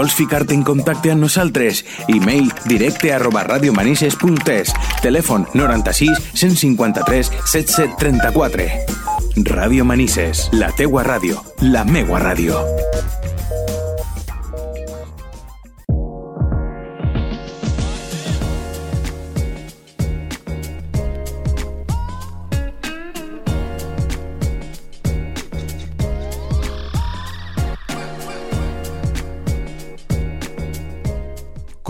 vols ficar-te en contacte amb nosaltres, e-mail directe arroba radiomanises.es, telèfon 96 153 7734. Ràdio Manises, la teua ràdio, la meua ràdio.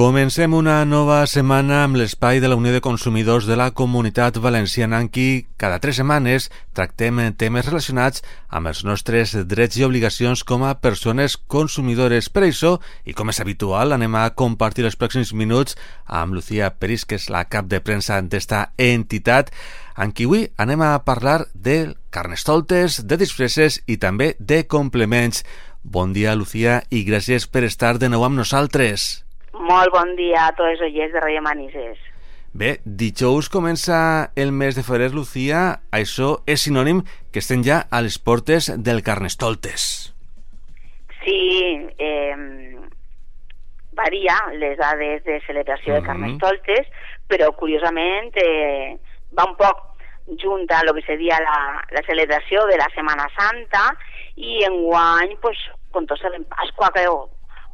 Comencem una nova setmana amb l'espai de la Unió de Consumidors de la Comunitat Valenciana en qui cada tres setmanes tractem temes relacionats amb els nostres drets i obligacions com a persones consumidores. Per això, i com és habitual, anem a compartir els pròxims minuts amb Lucía Peris, que és la cap de premsa d'esta entitat, en qui avui anem a parlar de carnestoltes, de disfresses i també de complements. Bon dia, Lucía, i gràcies per estar de nou amb nosaltres. Molt bon dia a tots els oients de Radio Manises. Bé, dijous comença el mes de febrer, Lucía. Això és sinònim que estem ja a les portes del Carnestoltes. Sí, eh, varia les dades de celebració uh -huh. de Carnestoltes, però curiosament eh, va un poc junt a el que seria la, la celebració de la Setmana Santa i enguany, pues, com tots sabem, Pasqua, que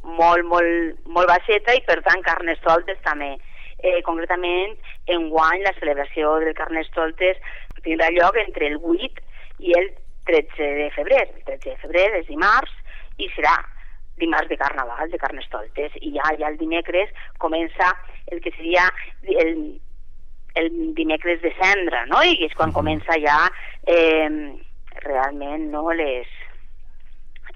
molt, molt, molt baixeta i per tant Carnestoltes també. Eh, concretament, en guany la celebració del Carnestoltes tindrà lloc entre el 8 i el 13 de febrer. El 13 de febrer és dimarts i serà dimarts de Carnaval, de Carnestoltes, i ja, ja el dimecres comença el que seria el, el dimecres de cendra, no? I és quan comença ja eh, realment no, les,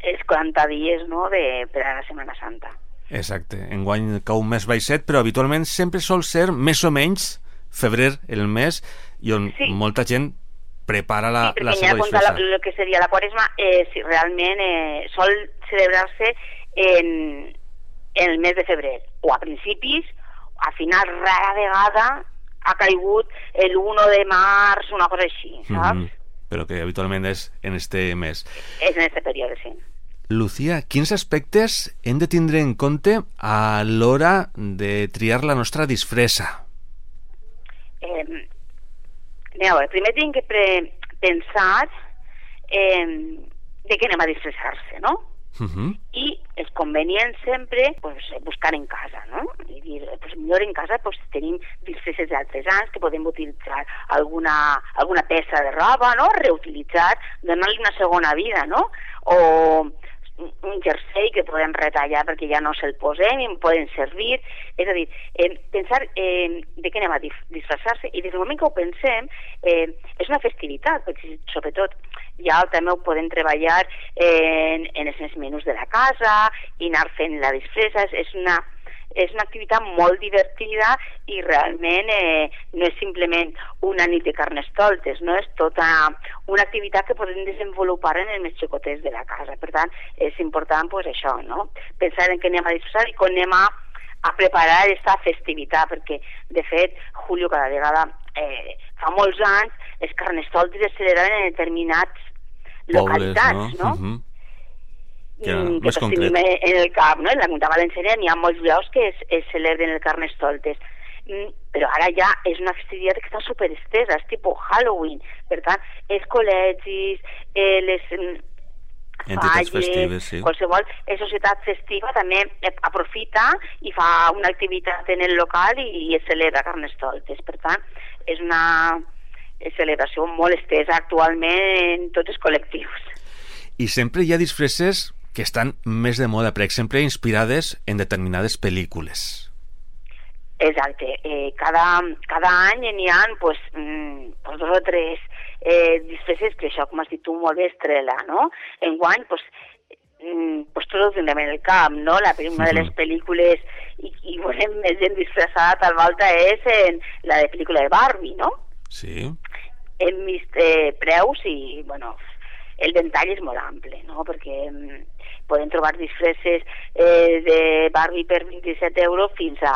els 40 dies no, de, per a la Setmana Santa. Exacte, enguany cau mes baixet, però habitualment sempre sol ser més o menys febrer el mes i on sí. molta gent prepara la, sí, la seva disfressa. La, el que seria la quaresma, eh, si realment eh, sol celebrar-se en, en el mes de febrer, o a principis, a final rara vegada ha caigut el 1 de març, una cosa així, saps? Mm -hmm. Però que habitualment és en este mes. És en este període, sí. Lucía, quins aspectes hem de tindre en compte a l'hora de triar la nostra disfressa? Eh, a veure, primer tinc que pre pensar eh, de què anem a disfressar-se, no? Uh -huh. I és convenient sempre pues, buscar en casa, no? I dir, pues, millor en casa pues, tenim disfresses d'altres anys que podem utilitzar alguna, alguna peça de roba, no? Reutilitzar, donar-li una segona vida, no? O un jersei que podem retallar perquè ja no se'l posem i poden servir. És a dir, eh, pensar eh, de què anem a disfressar-se i des del moment que ho pensem eh, és una festivitat, perquè sobretot ja també ho podem treballar en, en els menús de la casa i anar fent la disfressa, és una és una activitat molt divertida i realment eh, no és simplement una nit de carnestoltes, no és tota una activitat que podem desenvolupar en els més xicotets de la casa. Per tant, és important pues, això, no? pensar en què anem a disfrutar i com anem a, a preparar aquesta festivitat, perquè, de fet, Julio cada vegada eh, fa molts anys els carnestoltes es celebraven en determinats localitats, no? no? Uh -huh que, mm, més concret. en el cap, no? En la comunitat valenciana n'hi ha molts llocs que es, es celebren el Carnestoltes. Mm, però ara ja és una festivitat que està superestesa, és tipus Halloween. Per tant, els col·legis, eh, les mm, entitats festives, sí. qualsevol eh, societat festiva també eh, aprofita i fa una activitat en el local i, i es celebra Carnestoltes. Per tant, és una celebració molt estesa actualment en tots els col·lectius. I sempre hi ha disfresses que estan més de moda, per exemple, inspirades en determinades pel·lícules. Exacte. Eh, cada, cada any n'hi ha pues, mm, pues dos o tres eh, disfresses que això, com has dit tu, molt bé estrela, no? Enguany, pues, mm, pues tot ho tindrem en el camp, no? La, una de les pel·lícules i, i veurem més gent disfressada tal volta és en la de pel·lícula de Barbie, no? Sí. Hem vist eh, preus i, bueno, el ventall és molt ample, no? Perquè mm, podem trobar disfresses eh, de Barbie per 27 euros fins a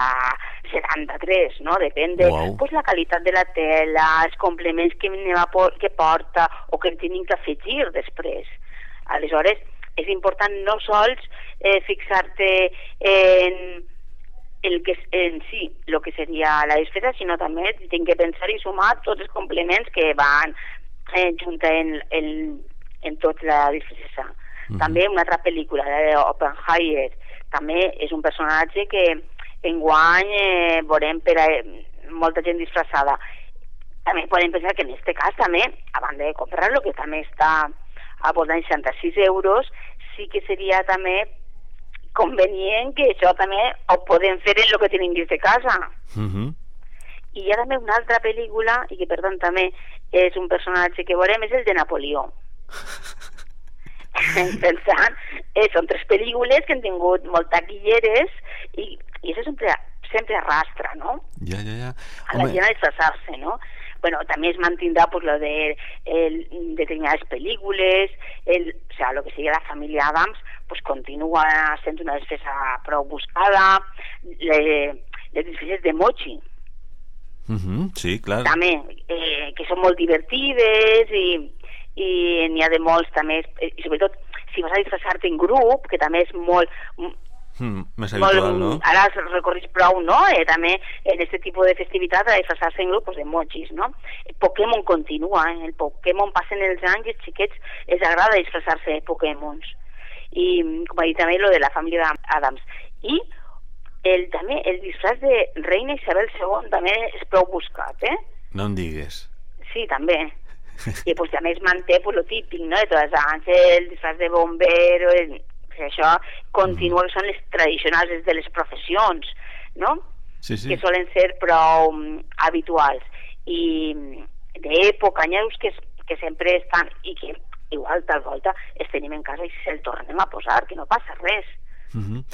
73, no? Depèn de wow. pues, la qualitat de la tela, els complements que, que porta o que tenim que afegir després. Aleshores, és important no sols eh, fixar-te en el que en sí, el que seria la despesa, sinó també tinc que pensar i sumar tots els complements que van eh, junta en, en, en tota la despesa. Mm -hmm. També una altra pel·lícula, d'Oppenheimer, també és un personatge que enguany eh, veurem per a, molta gent disfressada. També podem pensar que en aquest cas també, a banda de comprar-lo, que també està a voltant de 66 euros, sí que seria també convenient que això també ho podem fer en el que tenim dins de casa. Uh -huh. I hi ha també una altra pel·lícula, i que per tant també és un personatge que veurem, és el de Napoleó. Pensant, eh, són tres pel·lícules que han tingut molt taquilleres i, i això sempre, sempre arrastra, no? Ja, ja, ja. A la gent a disfressar-se, no? bueno, també es mantindrà pues, lo de el, determinades pel·lícules, el, o sea, lo que seria la família Adams, pues, continua sent una despesa prou buscada, les, les despeses de Mochi, Uh -huh, sí, clar. També, eh, que són molt divertides i, i n'hi ha de molts també, i sobretot si vas a disfressar-te en grup, que també és molt, Mm, més habitual, no? Ara els recorris prou, no? Eh, també en aquest tipus de festivitat a disfressar-se en grup pues, de mojis, no? El Pokémon continua, eh? el Pokémon passen els anys i els xiquets els agrada disfressar-se de Pokémons. I, com ha dit també, lo de la família d'Adams. I el, també el disfraç de reina Isabel II també és prou buscat, eh? No em digues. Sí, també. I pues, també es manté pues, lo típic, no?, de totes les el disfraç de bombero, el, que això continua, mm. són les tradicionals de les professions, no? Sí, sí. que solen ser prou um, habituals i d'època, n'hi ha que, que sempre estan i que igual tal volta es tenim en casa i se'l tornem a posar, que no passa res. Uh -huh.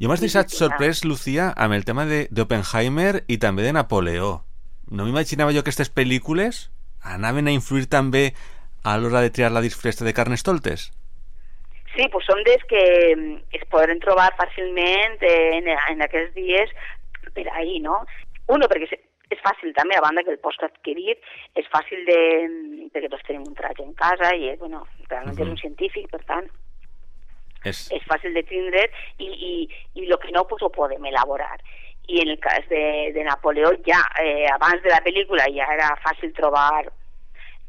Jo m'has deixat sorprès, Lucía, amb el tema d'Oppenheimer i també de Napoleó. No m'imaginava jo que aquestes pel·lícules anaven a influir també a l'hora de triar la disfressa de Carnestoltes. Sí, pues són des que mm, es poden trobar fàcilment en, en aquests dies per ahir, no? Uno, perquè és fàcil també, a banda que el pots adquirir, és fàcil de... perquè tots tenim un traje en casa i, bueno, realment uh -huh. és un científic, per tant, és, és fàcil de tindre i, i, i el que no, pues, ho podem elaborar. I en el cas de, de Napoleó, ja eh, abans de la pel·lícula ja era fàcil trobar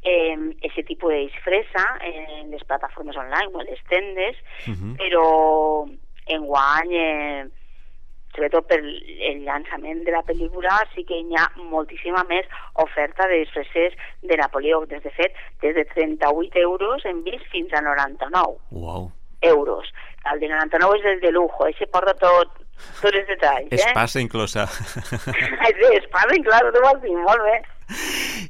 eh, ese tipo de disfressa en les plataformes online o en les tendes, uh -huh. però en guany, eh, sobretot per el llançament de la pel·lícula, sí que hi ha moltíssima més oferta de disfresses de Napoleó. Des de fet, des de 38 euros hem vist fins a 99 wow. euros. El de 99 és el de lujo, ese porta tot, tots els detalls. Eh? Espasa inclosa. sí, espasa inclosa, tu vols dir, molt bé.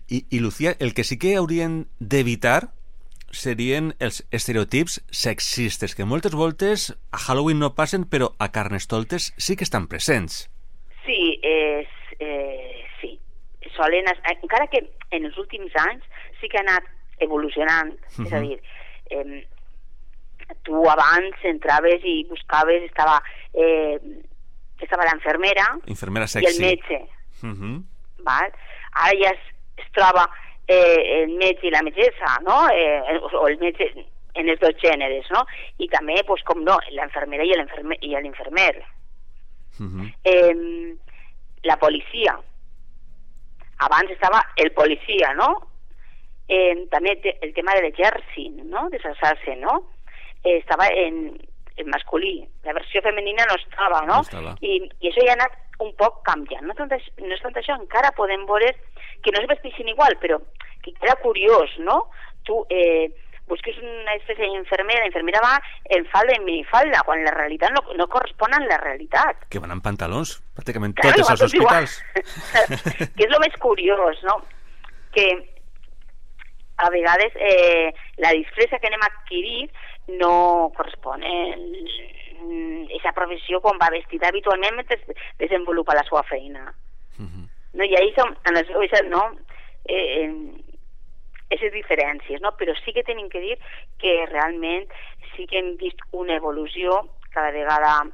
I, I, Lucía, el que sí que haurien d'evitar serien els estereotips sexistes, que moltes voltes a Halloween no passen, però a Carnestoltes sí que estan presents. Sí, és, eh, sí. Solen, encara que en els últims anys sí que ha anat evolucionant, uh -huh. és a dir, eh, tu abans entraves i buscaves, estava, eh, estava l'enfermera i el metge. Uh -huh. val? ara ja es, es troba eh, el metge i la metgessa, no? Eh, o el metge en els dos gèneres, no? I també, pues, com no, l'enfermera i l'infermer. Uh -huh. eh, la policia. Abans estava el policia, no? Eh, també el tema de l'exèrcit, no? De se no? Eh, estava en, en masculí. La versió femenina no estava, no? no estava. I, I això ja ha anat un poc canviant. No, tant, no tant això, encara podem veure que no es vesteixin igual, però que era curiós, no? Tu eh, busques una espècie d'infermera, l'infermera va en falda, en minifalda, quan la realitat no, no correspon a la realitat. Que van en pantalons, pràcticament claro, tots els hospitals. que és el més curiós, no? Que a vegades eh, la disfressa que anem a adquirir no correspon eh, aquesta professió quan va vestida habitualment mentre desenvolupa la seva feina. Uh -huh. no? I ahí som, en les veues, no? Eh, aquestes diferències, no? però sí que tenim que dir que realment sí que hem vist una evolució cada vegada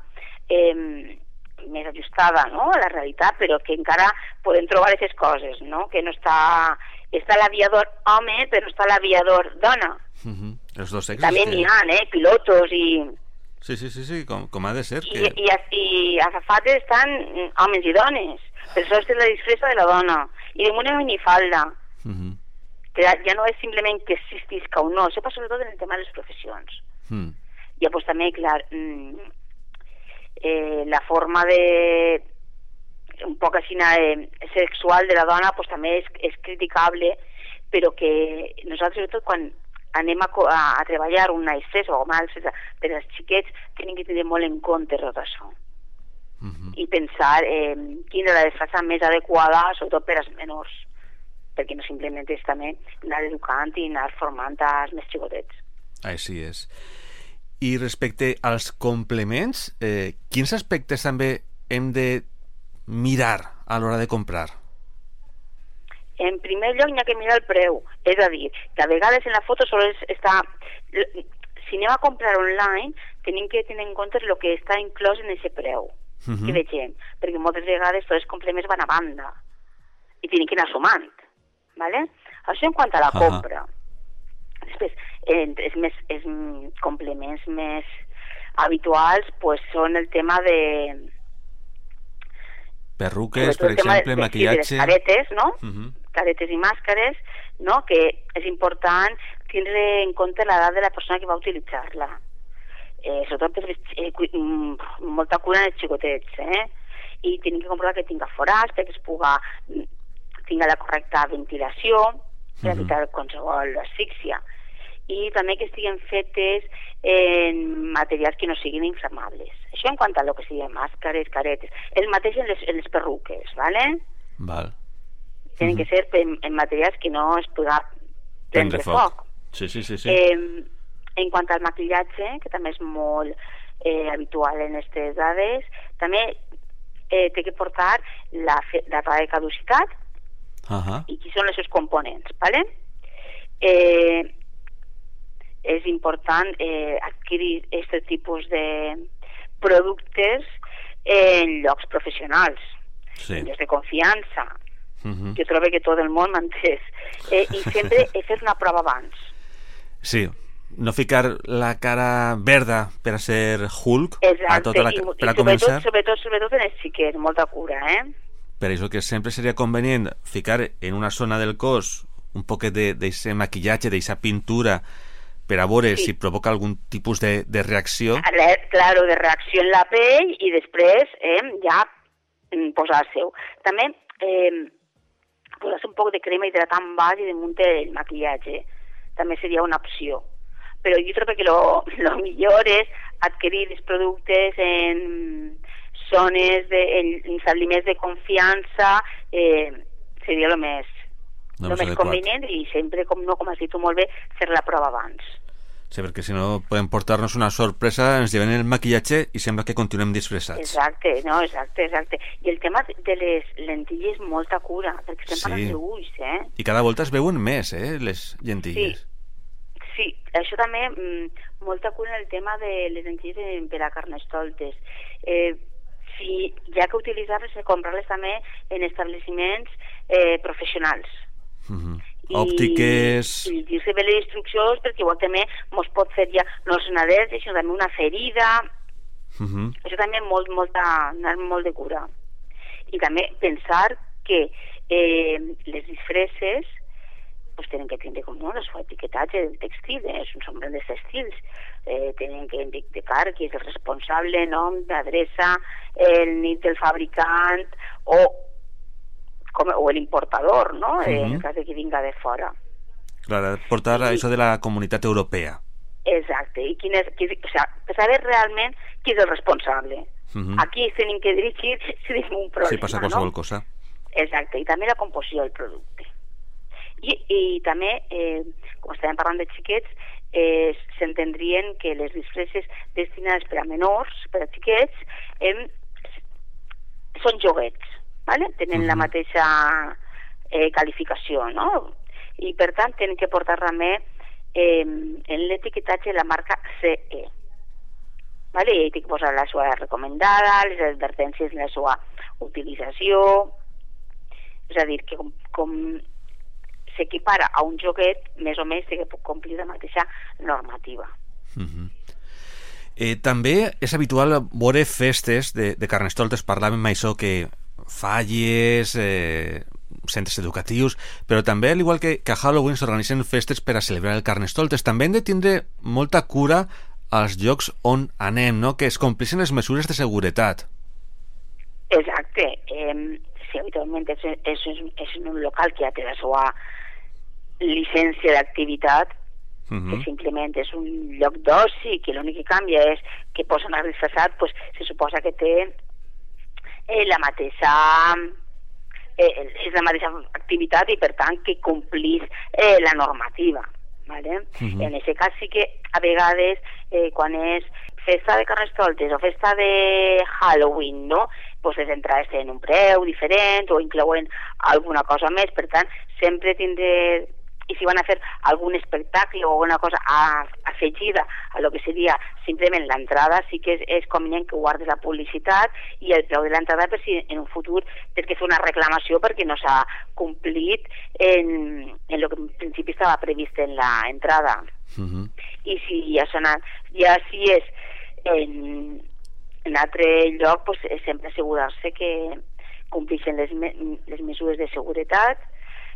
eh, més ajustada no? a la realitat, però que encara podem trobar aquestes coses, no? que no està... Està l'aviador home, però està l'aviador dona. Uh -huh. Els dos sexes. També que... ha, eh? Pilotos i... Sí, sí, sí, sí com, com ha de ser. I, Que... i, i a safates estan mm, homes i dones. Per això és la disfressa de la dona. I amb una minifalda. Uh -huh. Que ja, no és simplement que existisca o no, això passa sobretot en el tema de les professions. Mm. I pues, també, clar, mm, eh, la forma de un poc així eh, sexual de la dona pues, també és, és criticable, però que nosaltres, sobretot, quan anem a, a, a treballar un naixés o mal per als xiquets, tenim que tenir molt en compte tot això Uh -huh. i pensar eh, quina és la desfasa més adequada, sobretot per als menors, perquè no simplement és també anar educant i anar formant als més xicotets. Així és. I respecte als complements, eh, quins aspectes també hem de mirar a l'hora de comprar? En primer lloc, n'hi ha que mirar el preu. És a dir, que a vegades en la foto sols està... Si anem a comprar online, tenim que tenir en compte el que està inclòs en aquest preu Uh que vegem, perquè moltes vegades tots els complements van a banda i tenim que anar sumant. ¿vale? Això en quant a la Ahà. compra. Després, eh, és més, és, mm, complements més habituals pues, són el tema de... Perruques, per de- exemple, de- sí, de les maquillatge... caretes, no? Uh -huh. Caretes i màscares, no? que és important tindre en compte l'edat de la persona que va utilitzar-la. Eh, sobretot per eh, cu- mm, molta cura en els xicotets, eh? I tenim que comprovar que tinga forats perquè es puga mm, tinga la correcta ventilació per Mhm. evitar qualsevol asfíxia i també que estiguen fetes en materials que no siguin inflamables. Això en quant a lo que siguin màscares, caretes. El mateix en les, en les perruques, ¿vale? Val. Tienen Mhm. que ser en, en materials que no es puga prendre foc. Sí, sí, sí. sí. Eh, en quant al maquillatge, que també és molt eh, habitual en aquestes dades, també eh, té que portar la, data de caducitat Uh -huh. i qui són els seus components, ¿vale? Eh, és important eh, adquirir aquest tipus de productes en llocs professionals, Sí. llocs de confiança, Uh -huh. jo trobo que tot el món m'entès. Eh, I sempre he fet una prova abans. Sí, no ficar la cara verda per a ser Hulk a Exacte, tota la, i, i per a començar, sobretot, sobretot, sobretot en els xiquets, molta cura, eh? per això que sempre seria convenient ficar en una zona del cos un poquet d'aquest maquillatge, d'aquesta pintura per a veure Sí. si provoca algun tipus de, de reacció. Re- Claro, de reacció en la pell i després eh, ja mm, posar-se-ho. També eh, posar-se un poc de crema hidratant base damunt el maquillatge. També seria una opció. Però jo trobo que lo, lo millor és adquirir els productes en zones, de, en, en establiments de confiança, eh, seria el més, No lo és més adequat. convenient i sempre, com no, com has dit tu molt bé, fer la prova abans. Sí, perquè si no podem portar-nos una sorpresa, ens lleven el maquillatge i sembla que continuem disfressats. Exacte, no, exacte, exacte. I el tema de les lentilles, molta cura, perquè estem Sí. parlant d'ulls, eh? I cada volta es veuen més, eh, les llentilles. Sí, això també, mm, molta cura en el tema de les lentilles en- per a carnestoltes. Eh, si hi ha que utilitzar-les, comprar-les també en establiments eh, professionals. Uh -huh. Òptiques... I dir-se bé les instruccions, perquè igual també mos pot fer ja no és una al·lèrgia, sinó també una ferida, Uh -huh. això també molt, molta, anar molt de cura. I també pensar que eh, les disfresses pues, tenen que tindre com no, el seu etiquetatge del textil, eh? són grandes textils, eh, tenen que indicar qui és el responsable, nom, adreça, el nit del fabricant o, com, o el importador, no? eh, en Mhm. cas de que vinga de fora. Clar, portar a això de la comunitat europea. Exacte, i quin és, qui, o per saber realment qui és el responsable. Uh -huh. Aquí tenim que dirigir si tenim un problema. Si passa qualsevol no? cosa. Exacte, i també la composició del producte. I, i també, eh, com estàvem parlant de xiquets, eh, s'entendrien que les disfresses destinades per a menors, per a xiquets, eh, són joguets, ¿vale? tenen la Mhm. mateixa eh, qualificació, no? I per tant tenen que portar també eh, en l'etiquetatge la marca CE. ¿vale? I té que posar la seva recomendada, les advertències de la seva utilització, és a dir, que com, com s'equipara a un joguet més o menys que puc complir la mateixa normativa. Uh -huh. eh, també és habitual veure festes de, de carnestoltes, parlàvem això que falles, eh, centres educatius, però també, al igual que, que a Halloween, s'organitzen festes per a celebrar el Carnestoltes. També hem de tindre molta cura als llocs on anem, no? que es complissin les mesures de seguretat. Exacte. Eh, si habitualment és, és, és en un local que ja té la seva llicència d'activitat, uh -huh. que simplement és un lloc d'oci, que l'únic que canvia és que posa anar disfressat, pues, se suposa que té eh, la mateixa eh, és la mateixa activitat i per tant que complís eh, la normativa. ¿vale? Uh -huh. En aquest cas sí que a vegades eh, quan és festa de carnestoltes o festa de Halloween, no? pues les entrades tenen un preu diferent o inclouen alguna cosa més, per tant, sempre tindré i si van a fer algun espectacle o alguna cosa afegida a lo que seria simplement l'entrada, sí que és, és convenient que guardes la publicitat i el preu de l'entrada per si en un futur tens que fer una reclamació perquè no s'ha complit en, en el que en principi estava previst en l'entrada. Uh -huh. I si ja, anat, ja si és en, en altre lloc, pues, sempre assegurar-se que complixen les, me les mesures de seguretat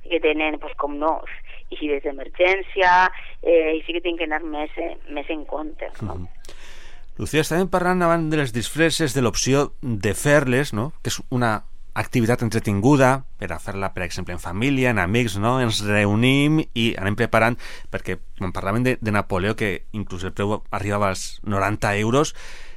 que tenen, pues, com no, i si des d'emergència, eh, i sí que tinc que anar més, eh, més en compte. No? Mm. Lucía, estàvem parlant abans de les disfresses, de l'opció de fer-les, no? que és una activitat entretinguda per a fer-la, per exemple, en família, en amics, no? Ens reunim i anem preparant, perquè quan parlàvem de, de Napoleó, que inclús el preu arribava als 90 euros,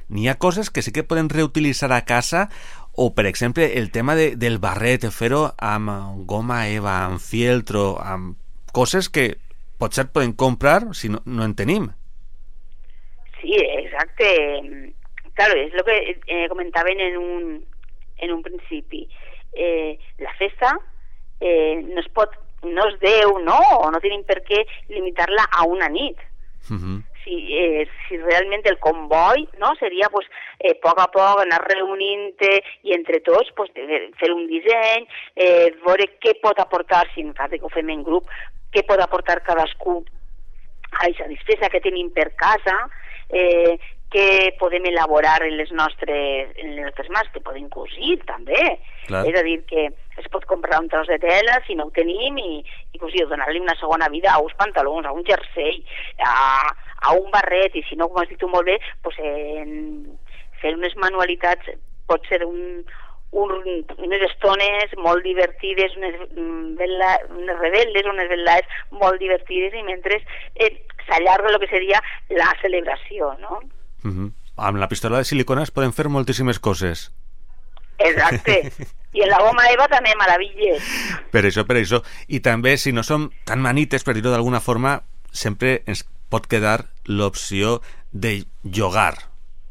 n'hi ha coses que sí que poden reutilitzar a casa o, per exemple, el tema de, del barret, fer-ho amb goma eva, amb fieltro, amb coses que potser podem comprar si no, no en tenim. Sí, exacte. Claro, és el que eh, comentaven en un, en un principi. Eh, la festa eh, no es pot, no es deu, no? O no tenim per què limitar-la a una nit. Uh -huh. si, eh, si realment el comboi no, seria pues, eh, a poc a poc anar reunint-te i entre tots pues, fer un disseny, eh, veure què pot aportar, si en cas que ho fem en grup, què pot aportar cadascú a aquesta despesa que tenim per casa, eh, què podem elaborar en les nostres, en les nostres mans, que podem cosir també. Clar. És a dir, que es pot comprar un tros de tela si no ho tenim i, i cosir, donar-li una segona vida a uns pantalons, a un jersei, a, a un barret, i si no, com has dit tu molt bé, pues, en, fer unes manualitats pot ser un, un, unes estones molt divertides, unes, mm, vela, unes rebel·les, unes velades molt divertides i mentre eh, s'allarga el que seria la celebració, no? Uh -huh. Amb la pistola de silicona es poden fer moltíssimes coses. Exacte. I en la goma Eva també meravelles. Per això, per això. I també, si no som tan manites, per dir-ho d'alguna forma, sempre ens pot quedar l'opció de llogar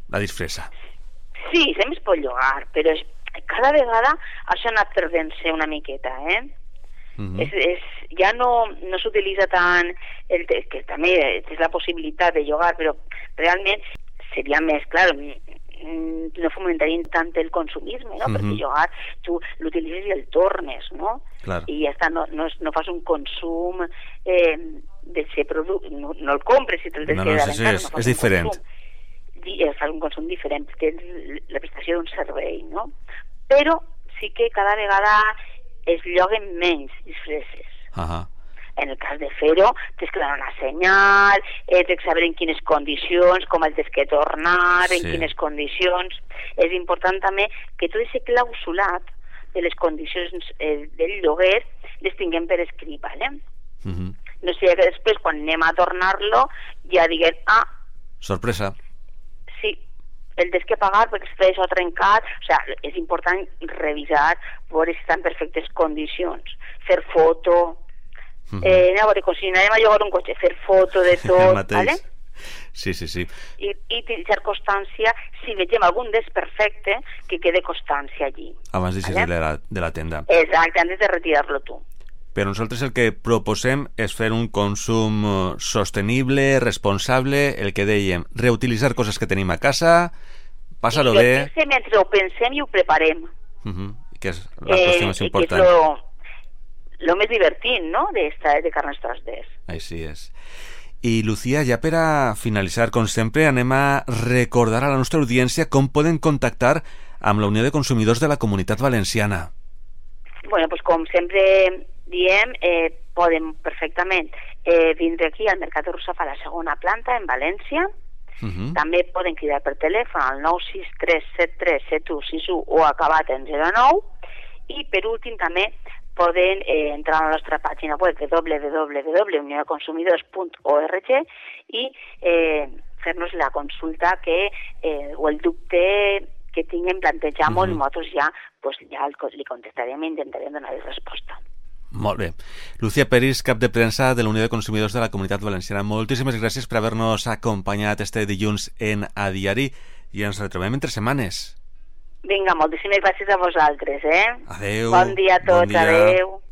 la disfressa. Sí, sempre es pot llogar, però cada vegada això ha anat perdent-se una miqueta, eh? Mhm. -huh. és, és, ja no, no s'utilitza tant el, que també és la possibilitat de llogar però realment seria més clar no fomentaríem tant el consumisme, no? Uh -huh. perquè llogar tu l'utilitzes i el tornes, no? Clar. I ja està, no, no, no fas un consum eh, de ser producte, no, no el compres i te'l no, no, sí, sí, és, no és diferent. Consum fas un consum diferent, tens la prestació d'un servei, no? Però sí que cada vegada es lloguen menys disfresses. Uh -huh. En el cas de fer-ho, tens que donar una senyal, eh, tens que saber en quines condicions, com el tens que tornar, sí. en quines condicions... És important també que tot aquest clausulat de les condicions eh, del lloguer les tinguem per escrit, ¿vale? Uh -huh. No sigui que després, quan anem a tornar-lo, ja diguem, ah... Sorpresa sí, el tens que pagar perquè està això trencat, o sigui, és important revisar, veure si està en perfectes condicions, fer foto, uh -huh. eh, a veure, com si anem a llogar un cotxe, fer foto de tot, ¿vale? Sí, sí, sí. I, i utilitzar constància, si vegem algun desperfecte, que quede constància allí. Abans ¿vale? de, la, de la tenda. Exacte, antes de retirar-lo tu. Però nosaltres el que proposem és fer un consum eh, sostenible, responsable, el que dèiem, reutilitzar coses que tenim a casa, passar-ho bé... I mentre ho pensem i ho preparem. Uh -huh. Que és la qüestió eh, més important. Que és lo, lo més divertint, no?, d'esta de Carnestoltes. Així és. I, Lucía, ja per a finalitzar, com sempre, anem a recordar a la nostra audiència com poden contactar amb la Unió de Consumidors de la Comunitat Valenciana. bueno, pues com sempre diem, eh, poden perfectament eh, vindre aquí al Mercat de Russafa a la segona planta, en València, Uh -huh. També poden cridar per telèfon al 963737161 o acabat en 09 i per últim també poden eh, entrar a la nostra pàgina web www.unionaconsumidors.org i eh, fer-nos la consulta que, eh, o el dubte que tinguem plantejat uh -huh. i nosaltres ja, pues, ja li contestarem i intentarem donar resposta. Molt bé. Lucía Peris, cap de premsa de la Unió de Consumidors de la Comunitat Valenciana. Moltíssimes gràcies per haver-nos acompanyat este dilluns en A Diari i ens retrobem entre setmanes. Vinga, moltíssimes gràcies a vosaltres, eh? Adeu. Bon dia a tots, bon dia. adeu.